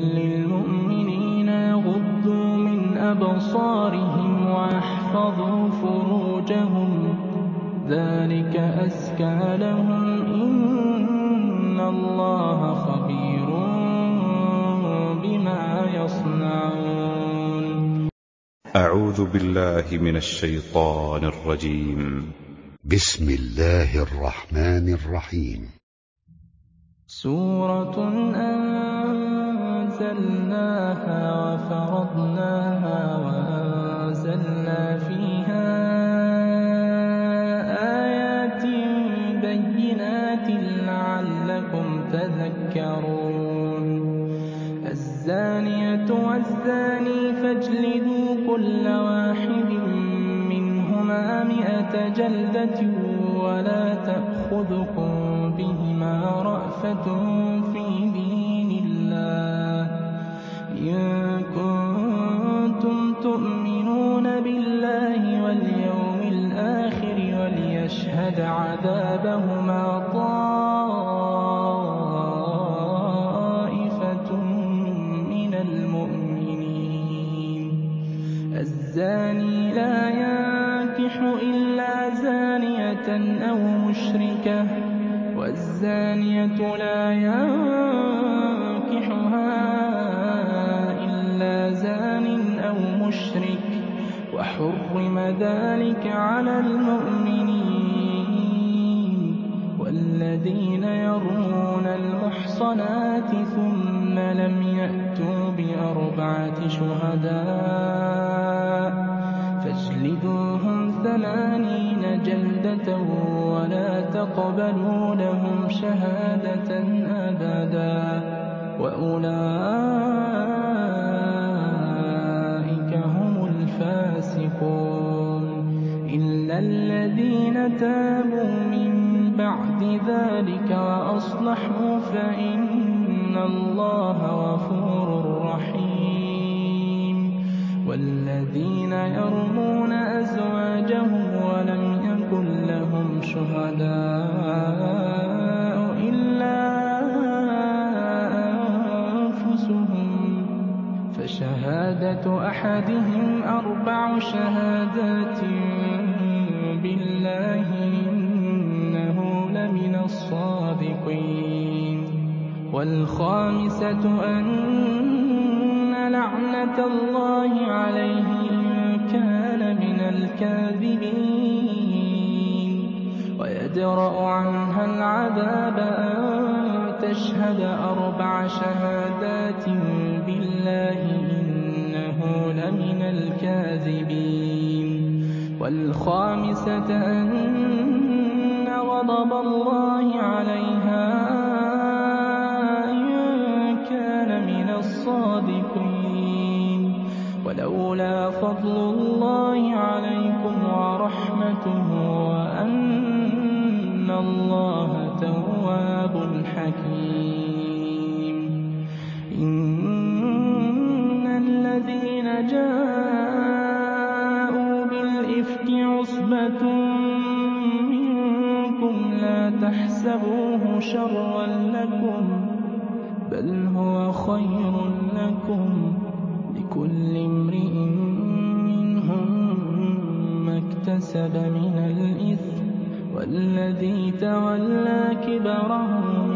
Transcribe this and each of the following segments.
لِّلْمُؤْمِنِينَ يَغُضُّوا مِنْ أَبْصَارِهِمْ وَيَحْفَظُوا فُرُوجَهُمْ ۚ. ذَٰلِكَ أَزْكَىٰ لَهُمْ ۗ. إِنَّ اللَّهَ خَبِيرٌ بِمَا يَصْنَعُونَ. أعوذ بالله من الشيطان الرجيم. بسم الله الرحمن الرحيم. سورة أنزلناها وفرضناها وأنزلنا فيها آيات بينات لعلكم تذكرون. الزانية والزاني فاجلدوا كل واحد منهما مئة جلدة ولا تأخذكم ولا تقبلوا لهم شهادة أبدا وأولئك هم الفاسقون إلا الذين تابوا من بعد ذلك وأصلحوا فإن الله غفور رحيم والذين يرمون أزواجهم ولم يكن لهم شهداء إلا أنفسهم. فشهادة أحدهم أربع شهادات بالله إنه لمن الصادقين. والخامسة أن لعنة الله عليه ويدرأ عنها العذاب أن تشهد أربع شهادات بالله إنه لمن الكاذبين. والخامسة أن غضب الله عليها إن كان من الصادقين. ولولا فضل الله عليكم ورحمته الله تواب كبره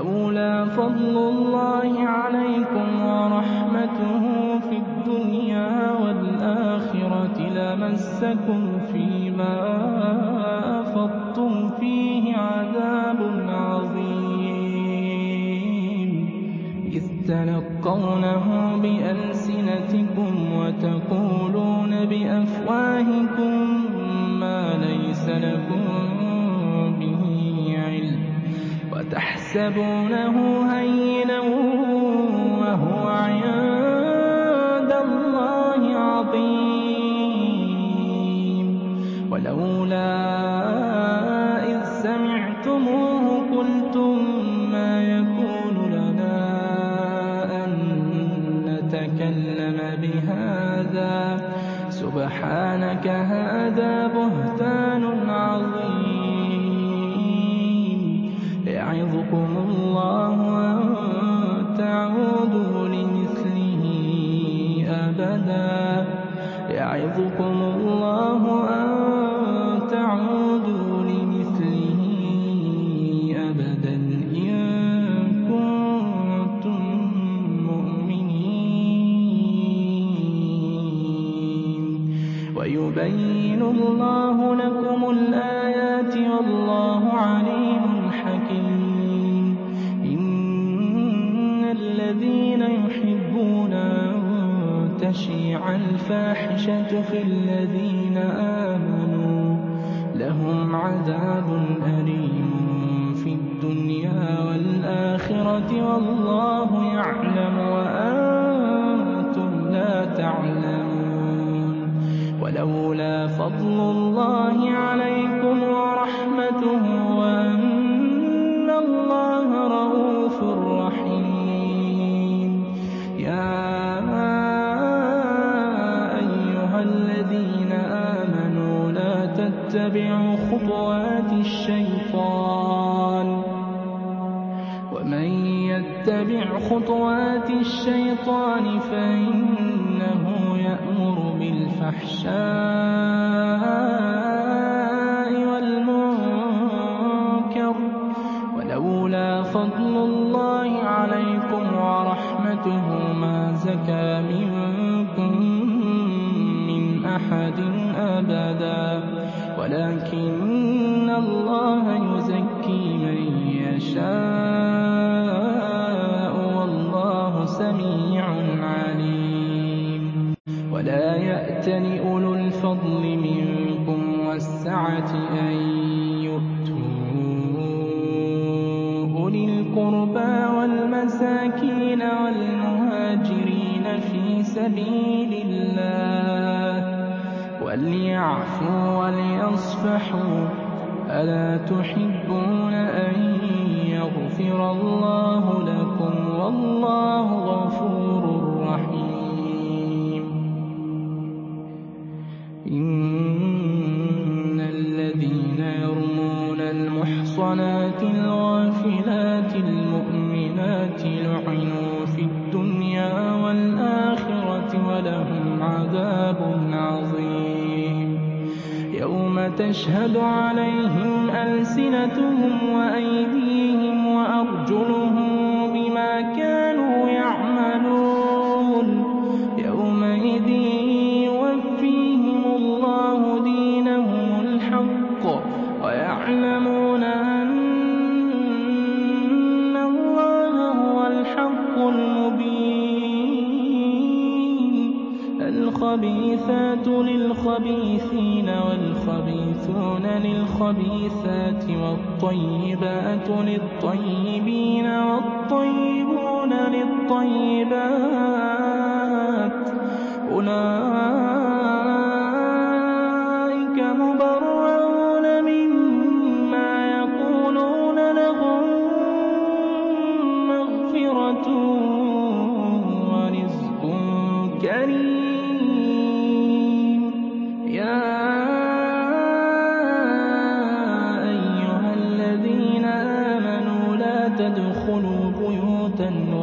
ولولا فضل الله عليكم ورحمته في الدنيا والآخرة لمسكم فيما أفضتم فيه عذاب عظيم. تَلَقَّوْنَهُ وَتَحْسَبُونَهُ هَيِّنًا وَلَوْلَا فَضْلُ اللَّهِ عَلَيْكُمْ وَرَحْمَتُهُ وَأَنَّ اللَّهَ رَءُوفٌ رَّحِيمٌ. يَا أَيُّهَا الَّذِينَ آمَنُوا لَا تَتَّبِعُوا خُطُوَاتِ الشَّيْطَانِ ۚ. وَمَن يَتَّبِعْ خُطُوَاتِ الشَّيْطَانِ يَأْمُرُ بِالْفَحْشَاءِ وَالْمُنكَرِ ۚ وَلَوْلَا فَضْلُ اللَّهِ عَلَيْكُمْ وَرَحْمَتُهُ مَا زَكَىٰ وَلَا يَأْتَلِ أُولُو الْفَضْلِ مِنكُمْ وَالسَّعَةِ أَن يُؤْتُوا أُولِي الْقُرْبَىٰ وَالْمَسَاكِينَ وَالْمُهَاجِرِينَ فِي سَبِيلِ اللَّهِ وَلْيَعْفُوا وَلْيَصْفَحُوا ۗ أَلَا تُحِبُّونَ أَن يَغْفِرَ اللَّهُ لَكُمْ ۗ وَاللَّهُ غَفُورٌ تَشْهَدُ عَلَيْهِمْ أَلْسِنَتُهُمْ وَأَيْدِيهِمْ وَأَرْجُلُهُم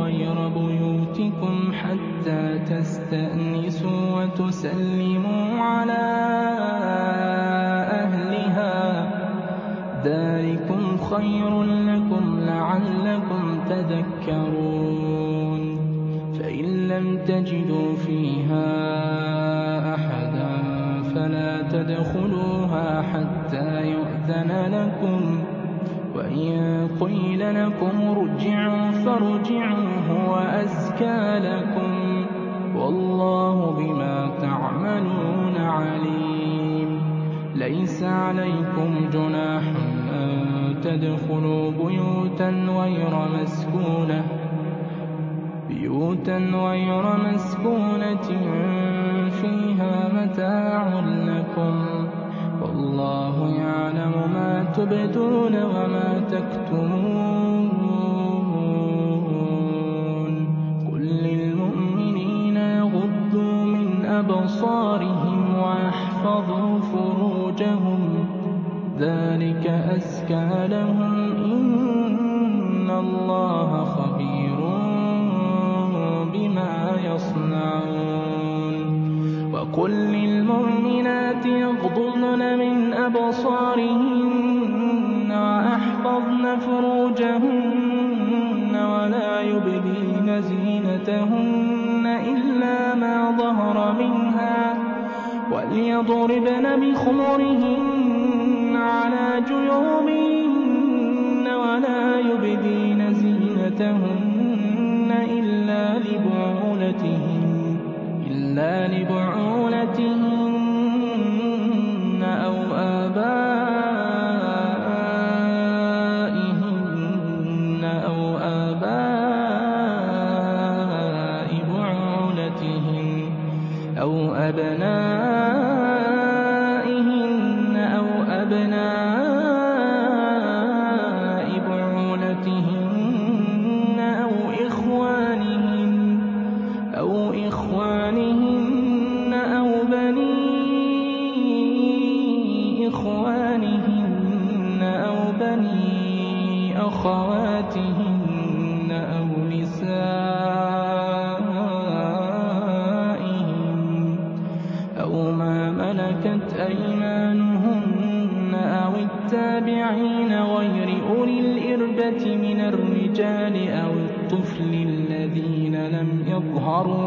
غَيْرَ بُيُوتِكُمْ حَتَّىٰ تَسْتَأْنِسُوا وَتُسَلِّمُوا عَلَىٰ أَهْلِهَا ۚ. ذَٰلِكُمْ خَيْرٌ لَّكُمْ لَعَلَّكُمْ تَذَكَّرُونَ. فَإِن لَّمْ تَجِدُوا فِيهَا أَحَدًا فَلَا تَدْخُلُوهَا حَتَّىٰ يُؤْذَنَ لَكُمْ ۖ. وَإِن قِيلَ لَكُمُ ارْجِعُوا فَارْجِعُوا هُوَ أَزْكَىٰ لَكُمْ ۚ وَاللَّهُ بِمَا تَعْمَلُونَ عَلِيمٌ. لَّيْسَ عَلَيْكُمْ جُنَاحٌ أَن تَدْخُلُوا بُيُوتًا غَيْرَ مَسْكُونَةٍ بيوتا غير مسكونة فِيهَا مَتَاعٌ لَّكُمْ ۚ وَاللَّهُ تبدون وما تكتمون. قل للمؤمنين يغضوا من أبصارهم ويحفظوا فروجهم. ذلك أزكى لهم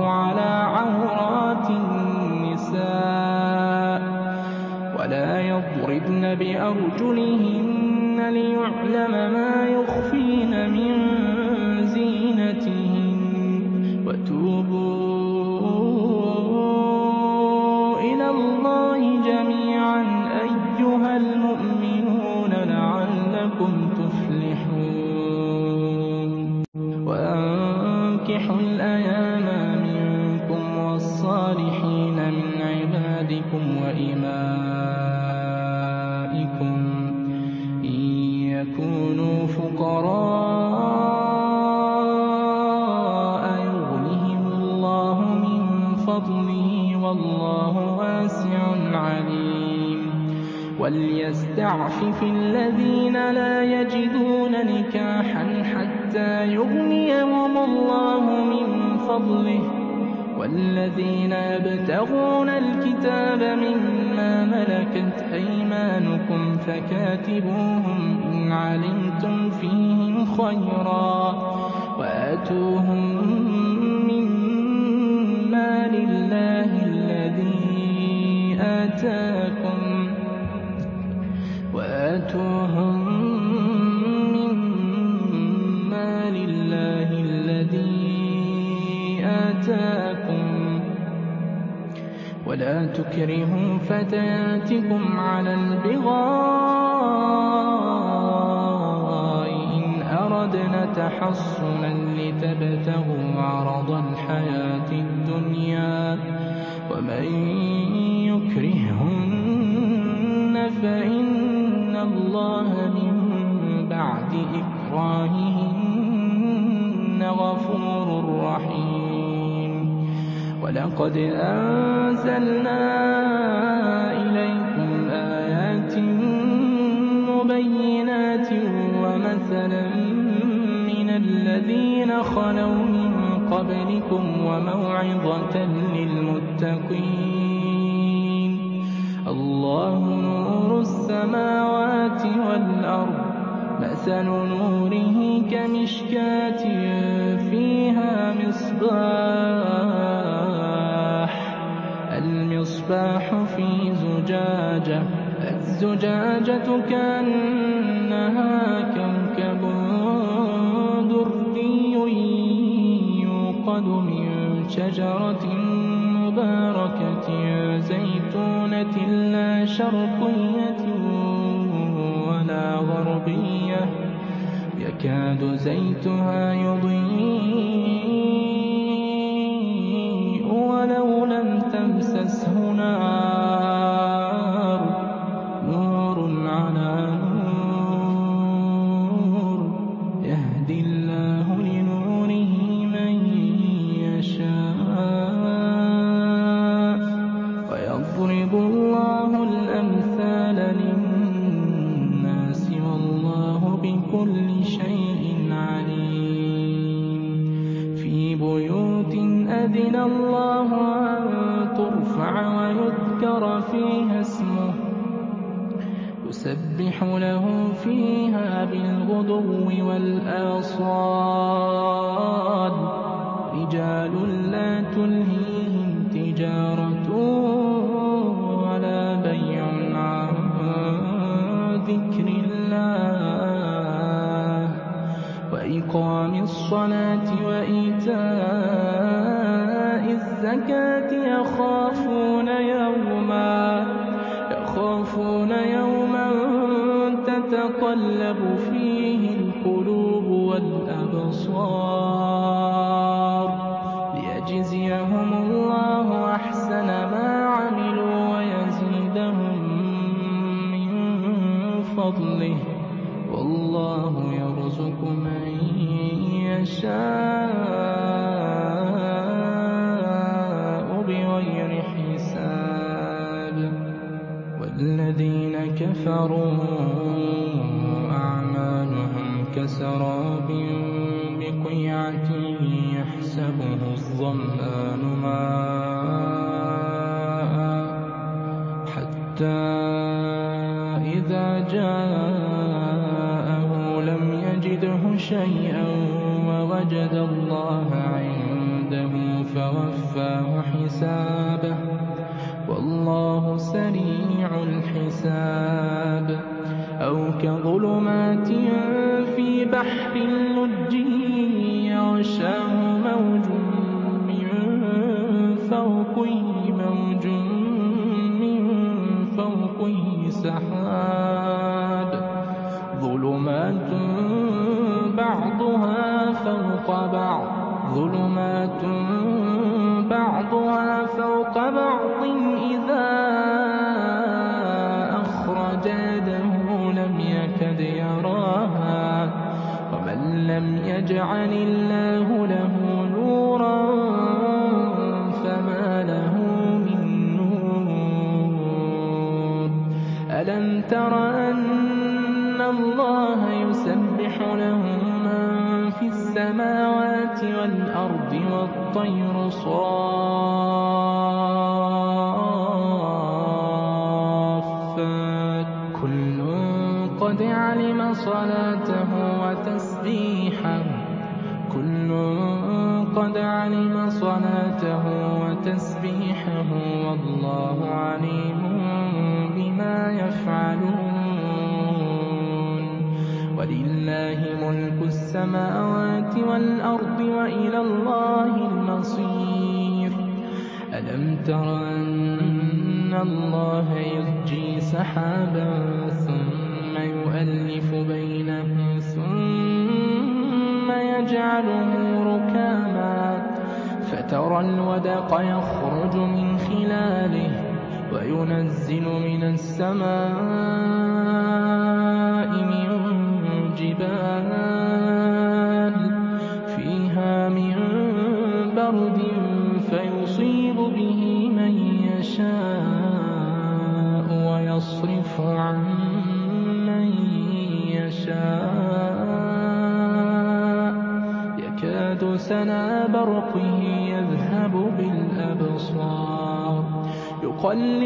على عورات النساء ولا يضربن بأرجلهن ليعلم ما يخفين من زينتهن وتوبوا وليستعفف الذين لا يجدون نكاحا حتى يغنيهم الله من فضله. والذين يبتغون الكتاب مما ملكت أيمانكم فكاتبوهم إن علمتم فيهم خيرا. وآتوهم الذي آتاكم. ولا تكرهوا فتياتكم على البغاء إن أردنا تحصنا لتبتغوا عرض الحياة الدنيا. ومن يكرهن فإن الله من بعد إكراههن غفور رحيم. ولقد أنزلنا إليكم آيات مبينات ومثلا من الذين خلوا من قبلكم وموعظة للمتقين. الله السماوات والأرض مثل نوره كمشكاة فيها مصباح المصباح في زجاجة الزجاجة كأنها كوكب دري يوقد من شجرة شرقية ولا غربية. يكاد زيتها يضيء ولو لم تمسسه نار. الظَّمْآنُ مَاءً حَتَّىٰ إِذَا جَاءَهُ لَمْ يَجِدْهُ شَيْئًا وَوَجَدَ اللَّهَ عِندَهُ فَوَفَّاهُ حِسَابَهُ ۗ. وَاللَّهُ سَرِيعُ الْحِسَابِ. لم يجعل الله له نورا فما له من نور ألم تر أن الله يسبح له من في السماوات والأرض والطير صار السماوات والأرض وإلى الله المصير. ألم تر أن الله يرجي سحابا ثم يؤلف بينه ثم يجعله ركاما فترى الودق يخرج من خلاله وينزل من السماء والنساء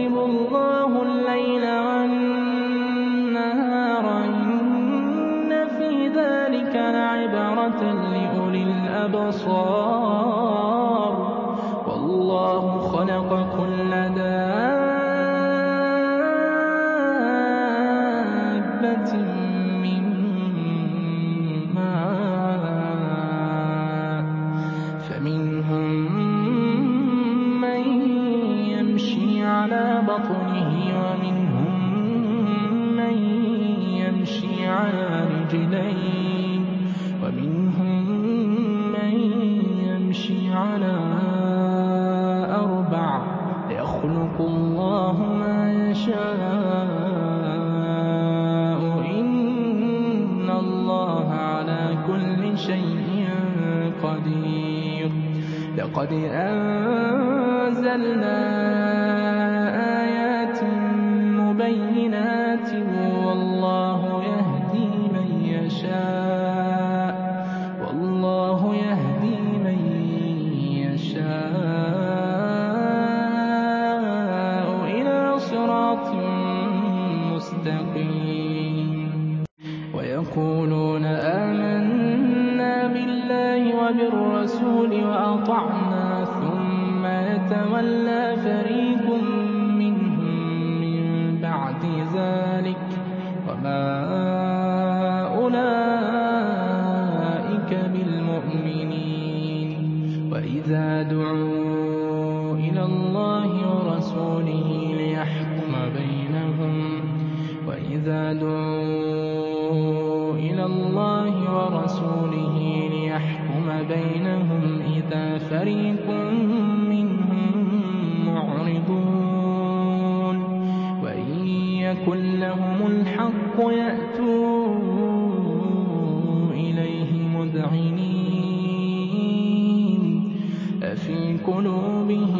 قُلُوبِهِم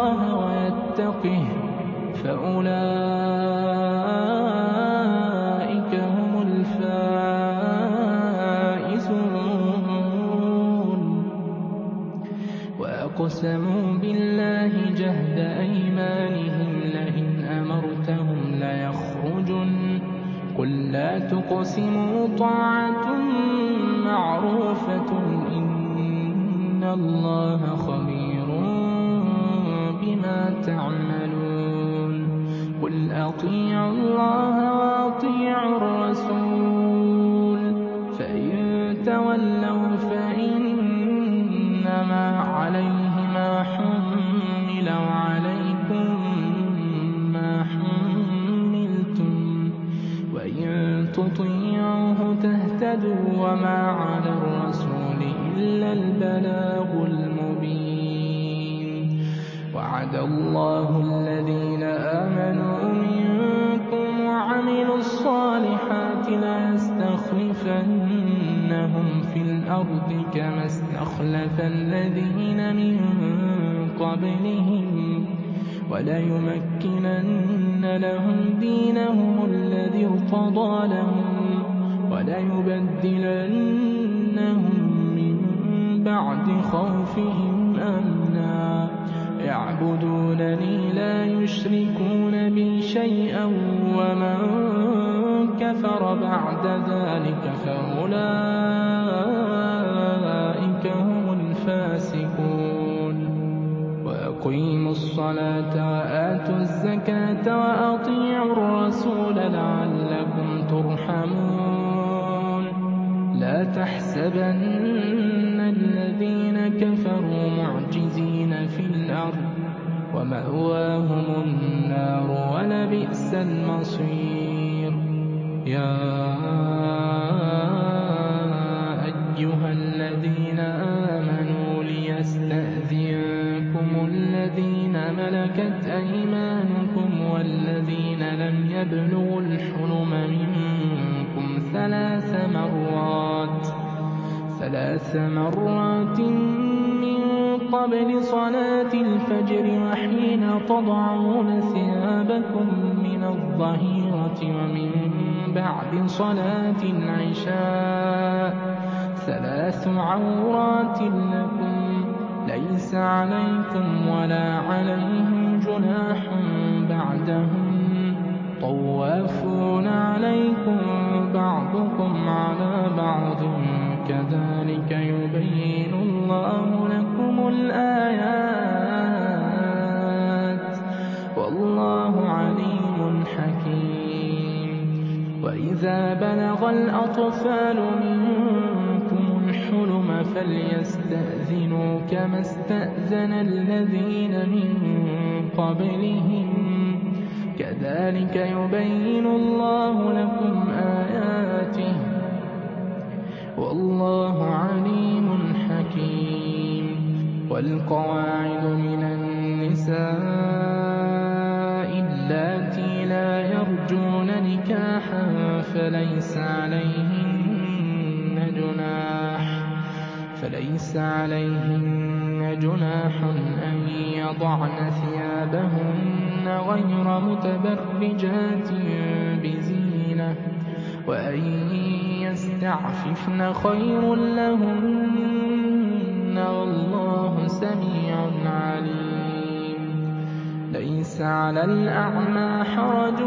اللَّهَ وَيَتَّقْهِ فَأُولَٰئِكَ هُمُ الْفَائِزُونَ. وَأَقْسَمُوا بِاللَّهِ جَهْدَ أَيْمَانِهِمْ لَئِنْ أَمَرْتَهُمْ لَيَخْرُجُنَّ ۖ. قُل لَّا تُقْسِمُوا ۖ طَاعَةٌ مَّعْرُوفَةٌ ۚ إِنَّ اللَّهَ أَطِيعُوا اللَّهَ وَأَطِيعُوا الرَّسُولَ ۖ. فَإِن تَوَلَّوْا فَإِنَّمَا عَلَيْهِ مَا حُمِّلَ وَعَلَيْكُم مَّا حُمِّلْتُمْ ۖ. وَإِن تُطِيعُوهُ تَهْتَدُوا ۚ وَمَا عَلَى الرَّسُولِ إِلَّا الْبَلَاغُ الْمُبِينُ. وَعَدَ اللَّهُ الَّذِينَ آمَنُوا الْأَرْضِ كَمَا اسْتَخْلَفَ الَّذِينَ مِن قَبْلِهِمْ ۖ وَلَيُمَكِّنَنَّ لَهُمْ دِينَهُمُ الَّذِي ارْتَضَىٰ لَهُمْ ۖ وَلَيُبَدِّلَنَّهُم مِّن بَعْدِ خَوْفِهِمْ أَمْنًا ۚ. يَعْبُدُونَنِي لَا يُشْرِكُونَ بِي شَيْئًا ۚ وَمَن كَفَرَ بَعْدَ ذَٰلِكَ فَأُولَٰئِكَ وَأَقِيمُوا الصَّلَاةَ وَآتُوا الزَّكَاةَ وَأَطِيعُوا الرَّسُولَ لَعَلَّكُمْ تُرْحَمُونَ. لَا تَحْسَبَنَّ الَّذِينَ كَفَرُوا مُعْجِزِينَ فِي الْأَرْضِ ۚ وَمَأْوَاهُمُ النَّارُ ۖ وَلَبِئْسَ الْمَصِيرُ. يَا أَيُّهَا مَلَكَتْ أَيْمَانُكُمْ وَالَّذِينَ لَمْ يَبْلُغُوا الْحُلُمَ مِنكُمْ ثَلَاثَ مَرَّاتٍ مِّن قَبْلِ صَلَاةِ الْفَجْرِ وَحِينَ تَضَعُونَ ثِيَابَكُم مِّنَ الظَّهِيرَةِ وَمِن بعد صلاة العشاء. ثلاث عورات لكم ليس عليكم ولا عليهم جناح بعدهم. طوافون عليكم بعضكم على بعض. كذلك يبين الله لكم الآيات. والله عليم حكيم. وإذا بلغ الأطفال منكم الحلم فليستأذنوا كما استأذن الذين من قبلهم. كذلك يبين الله لكم آياته. والله عليم حكيم. والقواعد من النساء اللاتي لا يرجون نكاحا فليس عليهن جناح. فليس عليهن جناح أن يضعن ثيابهن غير متبرجات بزينة وأن يستعففن خير لهن والله سميع عليم. ليس على الأعمى حرج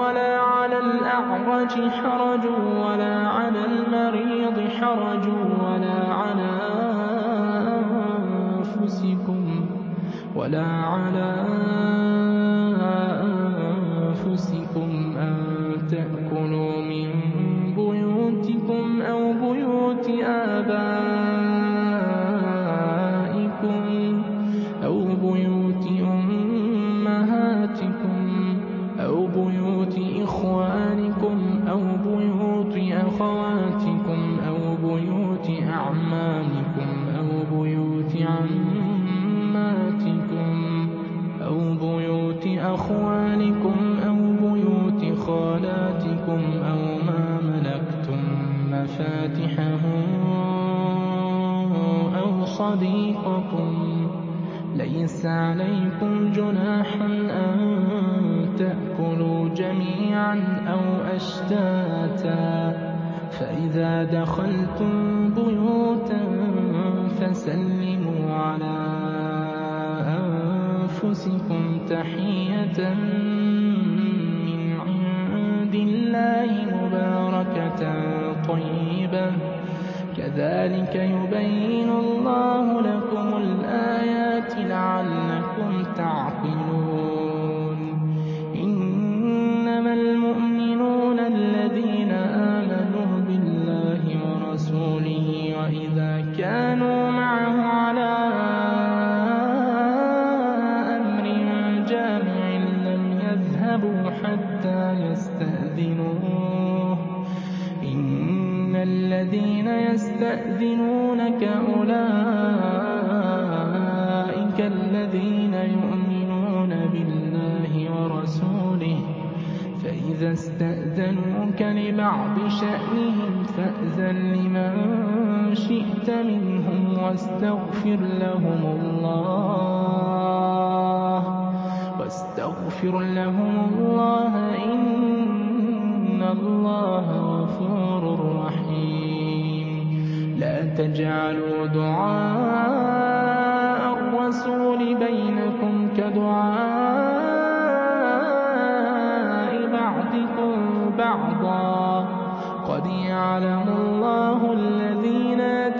ولا على الأعرج حرج ولا على المريض حرج ولا على ولا على أنفسكم أن تأكلوا خالاتكم أو ما ملكتم مفاتحه أو صديقكم ليس عليكم جناح أن تأكلوا جميعا أو أشتاتا فإذا دخلتم بيوتا فسلموا على أنفسكم تحية طيبة. كذلك يبين الله لكم الآيات لعلكم تعقلون. لمن شئت منهم واستغفر لهم الله واستغفر لهم الله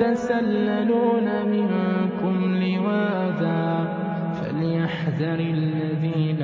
يتسللون منكم لواذا فليحذر الذين